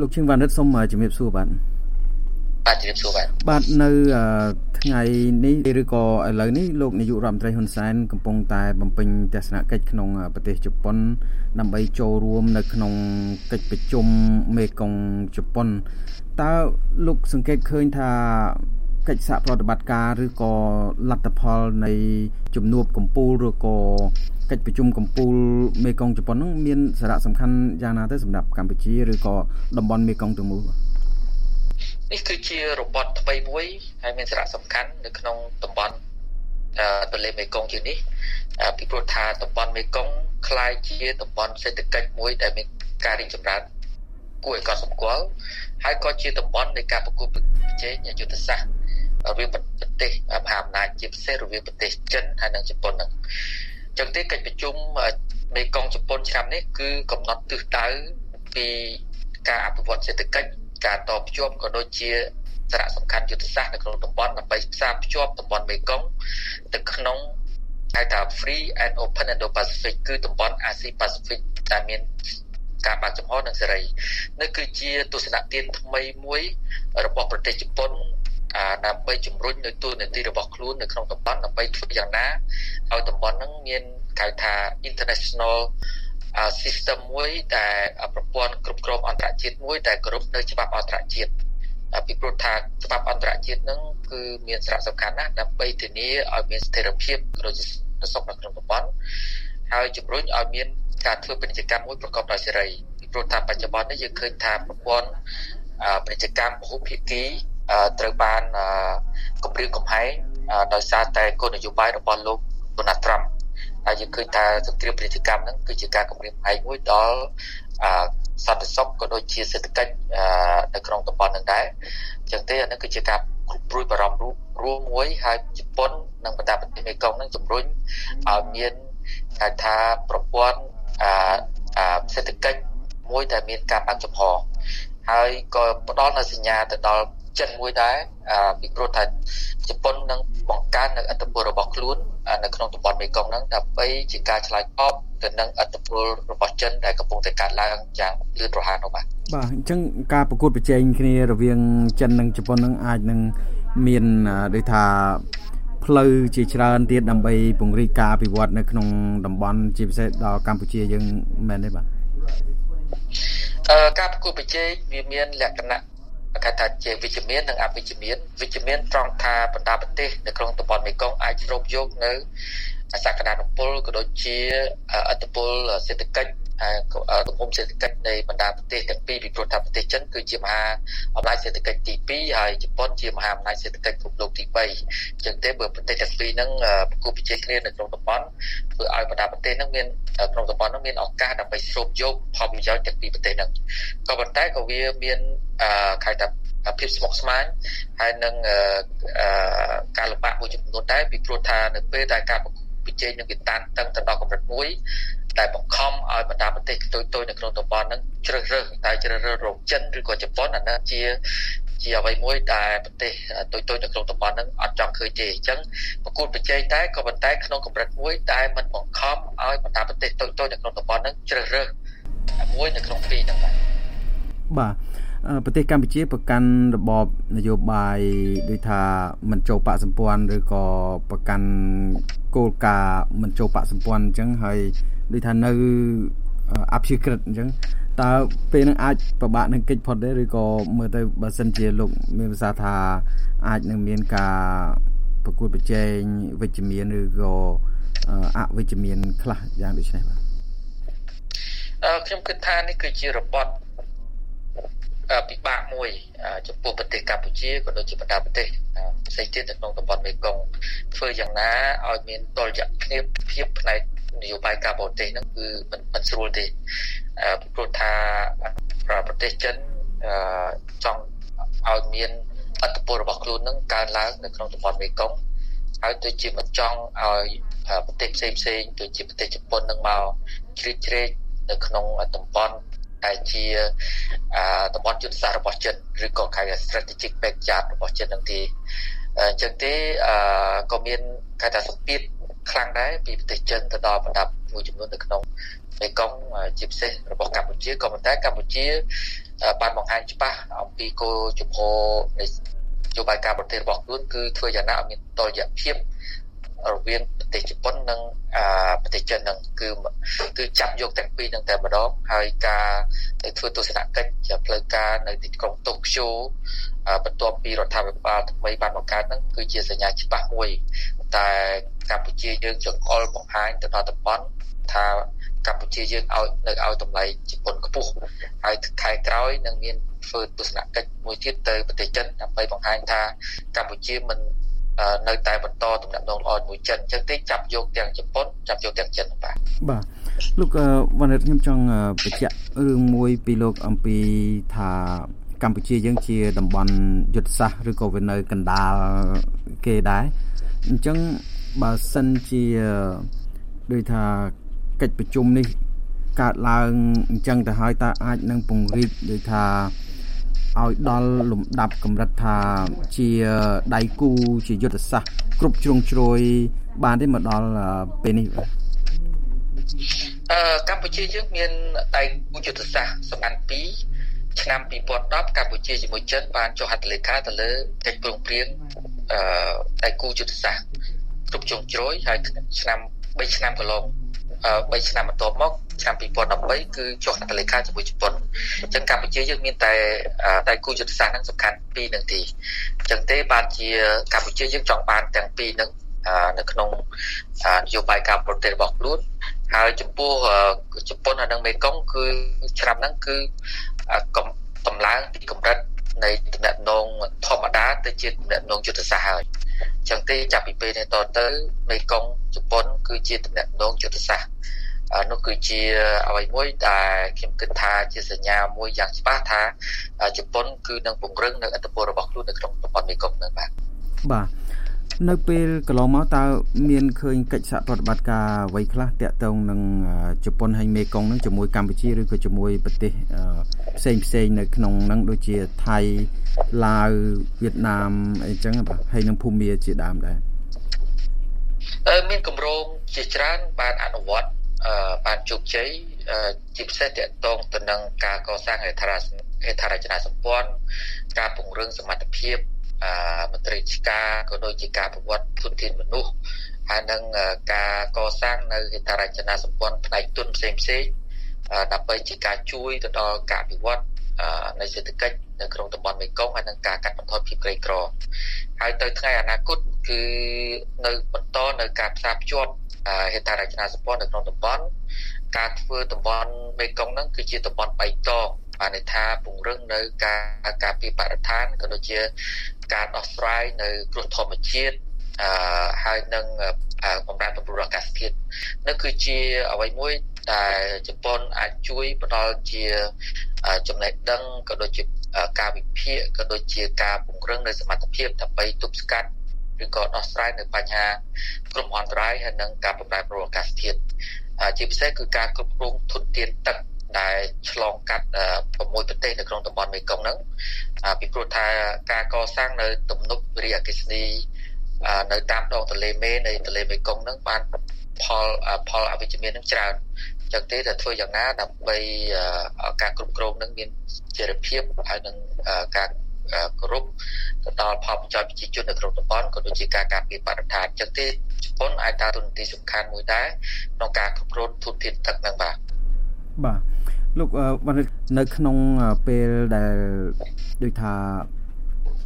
លោកឈឹងវណ្ណរិទ្ធសូមជំរាបសួរបាទបាទជំរាបសួរបាទបាទនៅថ្ងៃនេះឬក៏ឥឡូវនេះលោកនាយករដ្ឋមន្ត្រីហ៊ុនសែនកំពុងតែបំពេញទស្សនកិច្ចក្នុងប្រទេសជប៉ុន ដើម្បីចូលរួម នៅក្នុងកិច្ចប្រជុំមេគង្គជប៉ុនតើលោកសង្កេតឃើញថា កិច្ចសហប្រតិបត្តិការឬក៏លទ្ធផលនៃជំនួបកម្ពុជាឬក៏កិច្ចប្រជុំកម្ពុជាមេគង្គជប៉ុននឹងមានសារៈសំខាន់យ៉ាងណាទៅសម្រាប់កម្ពុជាឬក៏តំបន់មេគង្គទាំងមូលនេះគឺជារបបថ្មីមួយហើយមានសារៈសំខាន់នៅក្នុងតំបន់ទន្លេមេគង្គជានេះពីព្រោះថាតំបន់មេគង្គคล้ายជាតំបន់សេដ្ឋកិច្ចមួយដែលមានការរីកចម្រើនគួរឲ្យកត់សម្គាល់ហើយក៏ជាតំបន់នៃការប្រកួតប្រជែងយុទ្ធសាស្ត្ររ វាងប្រទេសមហាអំណាចជាពិសេសរវាងប្រទេសចិនហើយនិងជប៉ុនហ្នឹងចឹងទេកិច្ចប្រជុំមេគង្គជប៉ុនឆ្នាំនេះគឺកំណត់ទិសដៅពីការអភិវឌ្ឍសេដ្ឋកិច្ចការតភ្ជាប់ក៏ដូចជាសារៈសំខាន់យុទ្ធសាស្ត្រនៅក្នុងតំបន់ដើម្បីផ្សារភ្ជាប់តំបន់មេគង្គទៅក្នុងហៅថា Free and Open Indo-Pacific គឺតំបន់ Asia Pacific ដែលមានការបើកចំហនិងសេរីនេះគឺជាទស្សនៈទានថ្មីមួយរបស់ប្រទេសជប៉ុន ដើម្បីជំរុញនៅទូនាទីរបស់ខ្លួននៅក្នុងតំបន់ដើម្បីធ្វើយ៉ាងណាឲ្យតំបន់ហ្នឹងមានហៅថា international system មួយដែលប្រព័ន្ធគ្រប់គ្រងអន្តរជាតិមួយដែលគោរពនៅច្បាប់អន្តរជាតិពីព្រោះថាច្បាប់អន្តរជាតិហ្នឹងគឺមានសារៈសំខាន់ណាស់ដើម្បីធានាឲ្យមានស្ថិរភាពរយៈសុខនៅក្នុងតំបន់ហើយជំរុញឲ្យមានការធ្វើពាណិជ្ជកម្មមួយប្រកបដោយសេរីពីព្រោះថាបច្ចុប្បន្ននេះយើងឃើញថាប្រព័ន្ធពាណិជ្ជកម្មពហុភាគី ត្រូវបានគម្រាមកំហែងដោយសារតែគោលនយោបាយរបស់លោកដូណាល់ត្រាំហើយយើងឃើញថាសង្គ្រាមពាណិជ្ជកម្មហ្នឹងគឺជាការគម្រាមកំហែងមួយដល់សន្តិសុខក៏ដូចជាសេដ្ឋកិច្ចនៅក្នុងតំបន់ហ្នឹងដែរអញ្ចឹងទេអានេះគឺជាការគ្រប់ព្រួយបារម្ភរួមមួយហើយជប៉ុននិងបណ្ដាប្រទេសមេគង្គហ្នឹងជំរុញឲ្យមានគេថាប្រព័ន្ធសេដ្ឋកិច្ចមួយដែលមានការបើកចំហហើយក៏ផ្ដល់នូវសញ្ញាទៅដល់ ចិនមួយដែរពីព្រោះថាជប៉ុននឹងបង្កើននៅអត្តពលរបស់ខ្លួននៅក្នុងតំបន់មេគង្គហ្នឹងដើម្បីជាការឆ្លើយតបទៅនឹងអត្តពលរបស់ចិនដែលកំពុងតែកើតឡើងយ៉ាងលឿនរហ័សនោះបាទបាទអញ្ចឹងការប្រកួតប្រជែងគ្នារវាងចិននិងជប៉ុននឹងអាចនឹងមានដូចថាផ្លូវជាច្រើនទៀតដើម្បីពង្រីកការអភិវឌ្ឍនៅក្នុងតំបន់ជាពិសេសដល់កម្ពុជាយើងមែនទេបាទអឺការប្រកួតប្រជែងវាមានលក្ខណៈ គេថាជាវិជ្ជមាននិងអវិជ្ជមានវិជ្ជមានត្រង់ថាបណ្ដាប្រទេសនៅក្នុងតំបន់មេគង្គអាចស្រូបយកនៅ សក្តានុពលក៏ដូចជាអត្តពលសេដ្ឋកិច្ចទំហំសេដ្ឋកិច្ចនៃបណ្ដាប្រទេសទាំងពីរពីព្រោះថាប្រទេសចិនគឺជាមហាអំណាចសេដ្ឋកិច្ចទី2ហើយជប៉ុនជាមហាអំណាចសេដ្ឋកិច្ចពិភពលោកទី3អញ្ចឹងទេបើប្រទេសទាំងពីរហ្នឹងប្រគល់ប្រជែងគ្នានៅក្នុងតំបន់ធ្វើឲ្យបណ្ដាប្រទេសហ្នឹងមានក្នុងតំបន់ហ្នឹងមានឱកាសដើម្បីស្រូបយកផលប្រយោជន៍ទាំងពីរប្រទេសហ្នឹងក៏ប៉ុន្តែក៏វាមានខៅថាភាពស្មុគស្មាញហើយនឹងការលំបាកមួយចំនួនដែរពីព្រោះថានៅពេលដែលការប្រ ជែងនឹងវាតានតឹងទៅដល់កម្រិតមួយដែលបង្ខំឲ្យបណ្ដាប្រទេសតូចៗនៅក្នុងតំបន់ហ្នឹងជ្រើសរើសតែជ្រើសរើសរកចិនឬក៏ជប៉ុនអានោះជាជាអ្វីមួយដែលប្រទេសតូចៗនៅក្នុងតំបន់ហ្នឹងអត់ចង់ឃើញទេអញ្ចឹងប្រគួតប្រជែងតែក៏ប៉ុន្តែក្នុងកម្រិតមួយតែมันបង្ខំឲ្យបណ្ដាប្រទេសតូចៗនៅក្នុងតំបន់ហ្នឹងជ្រើសរើសមួយនៅក្នុងពីរហ្នឹងបាទបាទប្រទេសកម្ពុជាប្រកាន់របបនយោបាយដូចថាមិនចូលបកសម្ព័ន្ធឬក៏ប្រកាន់ គោលការណ៍មិនចូលបកសម្ព័ន្ធអញ្ចឹងហើយដូចថានៅអព្យាក្រឹតអញ្ចឹងតើពេលហ្នឹងអាចប្របាក់នឹងកិច្ចផុតទេឬក៏មើលទៅបើសិនជាលោកមានភាសាថាអាចនឹងមានការប្រកួតប្រជែងវិជ្ជមានឬក៏អវិជ្ជមានខ្លះយ៉ាងដូចនេះបាទអឺខ្ញុំគិតថានេះគឺជារបត់ពិបាកមួយចំពោះប្រទេសកម្ពុជាក៏ដូចជាបណ្ដាប្រទេស ផ្សេងទៀតនៅក្នុងតំបន់មេគង្គធ្វើយ៉ាងណាឲ្យមានតលយៈភាពភាពផ្នែកនយោបាយការបរទេសហ្នឹងគឺមិនមិនស្រួលទេពីព្រោះថាប្រទេសចិនចង់ឲ្យមានអត្តពលរបស់ខ្លួននឹងកើនឡើងនៅក្នុងតំបន់មេគង្គហើយដូចជាមិនចង់ឲ្យប្រទេសផ្សេងផ្សេងដូចជាប្រទេសជប៉ុននឹងមកជ្រៀតជ្រែកនៅក្នុងតំបន់ដែលជាតំបន់យុទ្ធសាស្ត្ររបស់ចិនឬក៏គេ strategic backyard របស់ចិននឹងទេ អញ្ចឹងទេក៏មានគេថាសម្ពាធខ្លាំងដែរពីប្រទេសចិនទៅដល់បណ្ដាមួយចំនួននៅក្នុងមេគង្គជាពិសេសរបស់កម្ពុជាក៏ប៉ុន្តែកម្ពុជាបានបង្ហាញច្បាស់អំពីគោលជំហរនៃនយោបាយការបរទេសរបស់ខ្លួនគឺធ្វើយ៉ាងណាឲ្យមានតុល្យភាព រវាងប្រទេសជប៉ុននិងប្រទេសចិននឹងគឺគឺចាប់យកទាំងពីរនឹងតែម្ដងហើយការទៅធ្វើទស្សនកិច្ចផ្លូវការនៅទីក្រុងតូក្យូបន្ទាប់ពីរដ្ឋាភិបាលថ្មីបានបង្កើតនឹងគឺជាសញ្ញាច្បាស់មួយតែកម្ពុជាយើងចង្អុលបង្ហាញទៅដល់តំបន់ថាកម្ពុជាយើងឲ្យនៅឲ្យតម្លៃជប៉ុនខ្ពស់ហើយខែក្រោយនឹងមានធ្វើទស្សនកិច្ចមួយទៀតទៅប្រទេសចិនដើម្បីបង្ហាញថាកម្ពុជាមិន នៅតែបន្តទំនាក់ទំនងល្អជាមួយចិនអញ្ចឹងទេចាប់យកទាំងជប៉ុនចាប់យកទាំងចិនបាទបាទលោកវណ្ណរិទ្ធខ្ញុំចង់បញ្ជាក់រឿងមួយពីលោកអំពីថាកម្ពុជាយើងជាតំបន់យុទ្ធសាស្ត្រឬក៏វានៅកណ្ដាលគេដែរអញ្ចឹងបើសិនជាដូចថាកិច្ចប្រជុំនេះកើតឡើងអញ្ចឹងទៅហើយតើអាចនឹងពង្រីកដូចថា ឲ្យដល់លំដាប់កម្រិតថាជាដៃគូជាយុទ្ធសាស្ត្រគ្រប់ជ្រុងជ្រោយបានទេមកដល់ពេលនេះបាទអឺកម្ពុជាយើងមានដៃគូយុទ្ធសាស្ត្រសំខាន់ពីរឆ្នាំ2010កម្ពុជាជាមួយចិនបានចុះហត្ថលេខាទៅលើកិច្ចព្រមព្រៀងអឺដៃគូយុទ្ធសាស្ត្រគ្រប់ជ្រុងជ្រោយហើយឆ្នាំ3ឆ្នាំកន្លង 3ឆ្នាំបន្ទាប់មកឆ្នាំ2013គឺចុះហត្ថលេខាជាមួយជប៉ុនអញ្ចឹងកម្ពុជាយើងមានតែដៃគូយុទ្ធសាស្ត្រហ្នឹងសំខាន់ពីរនឹងទីអញ្ចឹងទេបានជាកម្ពុជាយើងចង់បានទាំងពីរហ្នឹងនៅក្នុងនយោបាយការបរទេសរបស់ខ្លួនហើយចំពោះជប៉ុនហើយនិងមេកុងគឺឆ្នាំហ្នឹងគឺកំតម្លើងពីកម្រិតនៃតំណែងធម្មតាទៅជាតំណែងយុទ្ធសាស្ត្រហើយអញ្ចឹងទេចាប់ពីពេលនេះតទៅមេកុងជប៉ុន គឺជាតំណែងយុទ្ធសាស្ត្រនោះគឺជាអ្វីមួយដែលខ្ញុំគិតថាជាសញ្ញាមួយយ៉ាងច្បាស់ថាជប៉ុន គឺនឹងពង្រឹងនៅអធិបតេយ្យរបស់ខ្លួននៅក្នុងតំបន់មេគង្គនឹងបាទបាទ នៅពេលកន្លងមកតើមានឃើញកិច្ចសហប្រតិបត្តិការអ្វីខ្លះតាក់ទងនឹងជប៉ុនហើយមេគង្គនឹងជាមួយកម្ពុជាឬក៏ជាមួយប្រទេសផ្សេងផ្សេងនៅក្នុងនឹងដូចជាថៃឡាវវៀតណាមអីចឹងបាទហើយនឹងភូមាជាដើមដែរអឺមានគម្រោងជាច្រើនបានអនុវត្តបានជោគជ័យជាពិសេសទាក់ទងទៅនឹងការកសាងហេដ្ឋាហេដ្ឋារចនាសម្ព័ន្ធការពង្រឹងសមត្ថភាព មន្ត្រីរាជការក៏ដូចជាការប្រវត្តិធនធានមនុស្សហើយនឹងការកសាងនៅហេដ្ឋារចនាសម្ព័ន្ធផ្នែកទុនផ្សេងផ្សេងដើម្បីជាការជួយទៅដល់ការវិវត្តនៃសេដ្ឋកិច្ចនៅក្នុងតំបន់មេគង្គហើយនឹងការកាត់បន្ថយភាពក្រីក្រហើយទៅថ្ងៃអនាគតគឺនៅបន្តនៅការផ្សារភ្ជាប់ហេដ្ឋារចនាសម្ព័ន្ធនៅក្នុងតំបន់ការធ្វើតំបន់មេគង្គហ្នឹងគឺជាតំបន់បៃតង បានន័យថាពង្រឹងនៅការការពីបរិស្ថានក៏ដូចជាការដោះស្រាយនៅគ្រោះធម្មជាតិអឺហើយនឹងបំរែបំរួលអាកាសធាតុនោះគឺជាអ្វីមួយដែលជប៉ុនអាចជួយផ្ដល់ជាចំណេះដឹងក៏ដូចជាការវិភាគក៏ដូចជាការពង្រឹងនៅសមត្ថភាពដើម្បីទប់ស្កាត់ឬក៏ដោះស្រាយនៅបញ្ហាគ្រោះមហន្តរាយហើយនិងការបំរែបំរួលអាកាសធាតុជាពិសេសគឺការគ្រប់គ្រងធនធានទឹក ដែលឆ្លងកាត់6ប្រទេសនៅក្នុងតំបន់មេគង្គហ្នឹងពីព្រោះថាការកសាងនៅទំនប់វារីអគ្គិសនីនៅតាមដងទន្លេមេនៃទន្លេមេគង្គហ្នឹងបានផលផលអវិជ្ជមាននឹងច្រើនចឹងទេតែធ្វើយ៉ាងណាដើម្បីការគ្រប់គ្រងនឹងមានជារភាពហើយនឹងការគោរពទៅដល់ផលប្រយោជន៍ប្រជាជននៅក្នុងតំបន់ក៏ដូចជាការការពារបរិស្ថានចឹងទេជប៉ុនអាចដើរតួនាទីសំខាន់មួយដែរក្នុងការគ្រប់គ្រងធនធានទឹកនឹងបាទ បាទលោកនៅក្នុងពេលដែលដូចថា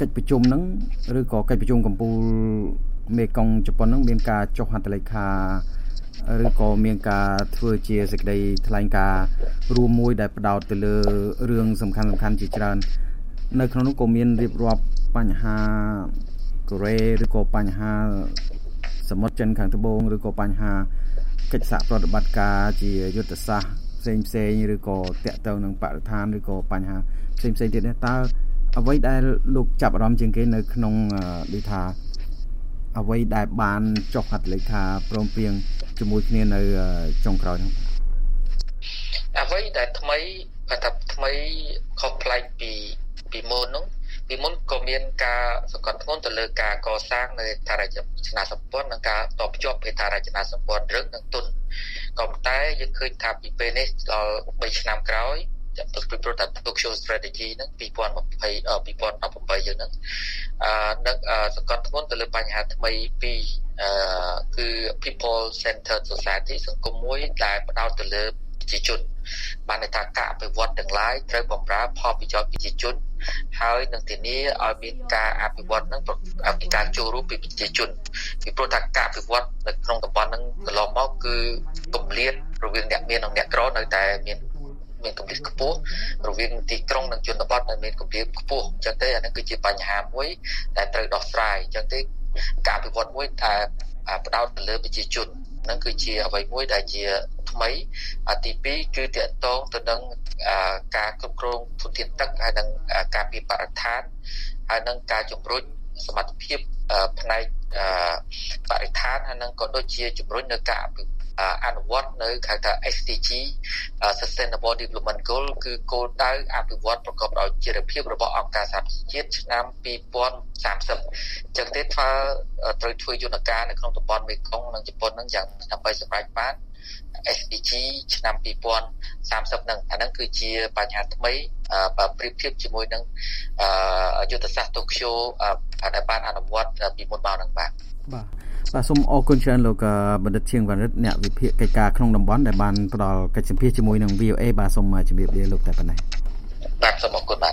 កិច្ចប្រជុំហ្នឹងឬក៏កិច្ចប្រជុំកម្ពុជាមេកុងជប៉ុនហ្នឹងមានការចុះហត្ថលេខាឬក៏មានការធ្វើជាសេចក្តីថ្លែងការណ៍រួមមួយដែលផ្ដោតទៅលើរឿងសំខាន់សំខាន់ជាច្រើន នៅក្នុងនោះក៏មានរៀបរាប់បញ្ហាកូរ៉េឬក៏បញ្ហាសមុទ្រចិនខាងត្បូងឬក៏បញ្ហាកិច្ចសហប្រតិបត្តិការជាយុទ្ធសាស្ត្រ ផ្សេងផ្សេងឬក៏តាក់ទងនឹងបរិស្ថានឬក៏បញ្ហាផ្សេងផ្សេងទៀតតើអ្វីដែលលោកចាប់អារម្មណ៍ជាងគេនៅក្នុងដូចថាអ្វីដែលបានចុះហត្ថលេខាព្រមព្រៀងជាមួយគ្នានៅចុងក្រោយនោះអ្វីដែលថ្មីថាថ្មីខុសប្លែកពីពីមុននោះ ពីពីមុនក៏មានការសង្កត់ធ្ងន់ទៅលើការកសាងនៅថារចនាសម្ព័ន្ធនិងការតភ្ជាប់ហេដ្ឋារចនាសម្ព័ន្ធរឹងនិងទុនក៏ប៉ុន្តែយើងឃើញថាពីពេលនេះដល់3ឆ្នាំក្រោយពីព្រោះថា Tokyo Strategy ហ្នឹង2020 2018យើងហ្នឹងអឺនឹងសង្កត់ធ្ងន់ទៅលើបញ្ហាថ្មីពីរអឺគឺ people centered society សង្គមមួយដែលផ្ដោតទៅលើប្រជាជន បានន័យថាការអភិវឌ្ឍទាំងឡាយត្រូវបម្រើផលប្រយោជន៍ប្រជាជន ហើយនឹងធានាឲ្យមានការអភិវឌ្ឍនឹងពីការចូលរួមពីប្រជាជនពីព្រោះថាការអភិវឌ្ឍនៅក្នុងតំបន់ហ្នឹងកន្លងមកគឺគម្លាតរវាងអ្នកមាននិងអ្នកក្រនៅតែមានមានកម្រិតខ្ពស់រវាងទីក្រុងនិងជនបទនៅមានកម្រិតខ្ពស់អញ្ចឹងទេអានេះគឺជាបញ្ហាមួយដែលត្រូវដោះស្រាយអញ្ចឹងទេការអភិវឌ្ឍមួយតែផ្ដោតទៅលើប្រជាជននឹងគឺជាអ្វីមួយដែលជា ថ្មីទី2គឺតកតងទៅនឹងការគ្រប់គ្រងធនធានទឹកហើយនិងការពីបរិស្ថានហើយនិងការជំរុញសមត្ថភាពផ្នែកបរិស្ថានហើយនិងក៏ដូចជាជំរុញនៅការអនុវត្តនៅហៅថា SDG Sustainable Development Goal គឺគោលដៅអភិវឌ្ឍប្រកបដោយចីរភាពរបស់អង្គការសហប្រជាជាតិឆ្នាំ2030អញ្ចឹងទេធ្វើត្រូវធ្វើយន្តការនៅក្នុងតំបន់មេគង្គនិងជប៉ុននឹងយ៉ាងដើម្បីសម្រេចបាន SDG ឆ្នាំ2030ហ្នឹងអាហ្នឹងគឺជាបញ្ហាថ្មីបើប្រៀបធៀបជាមួយនឹងយុទ្ធសាស្ត្រ Tokyo ដែលបានអនុវត្តពីមុនមកហ្នឹងបាទបាទបាទសូមអរគុណច្រើនលោកបណ្ឌិតឈៀងវណ្ណរិទ្ធអ្នកវិភាគកិច្ចការក្នុងតំបន់ដែលបានផ្ដល់កិច្ចសម្ភាសជាមួយនឹង VOA បាទសូមជម្រាបលាលោកតែប៉ុណ្ណេះបាទសូមអរគុណបាទ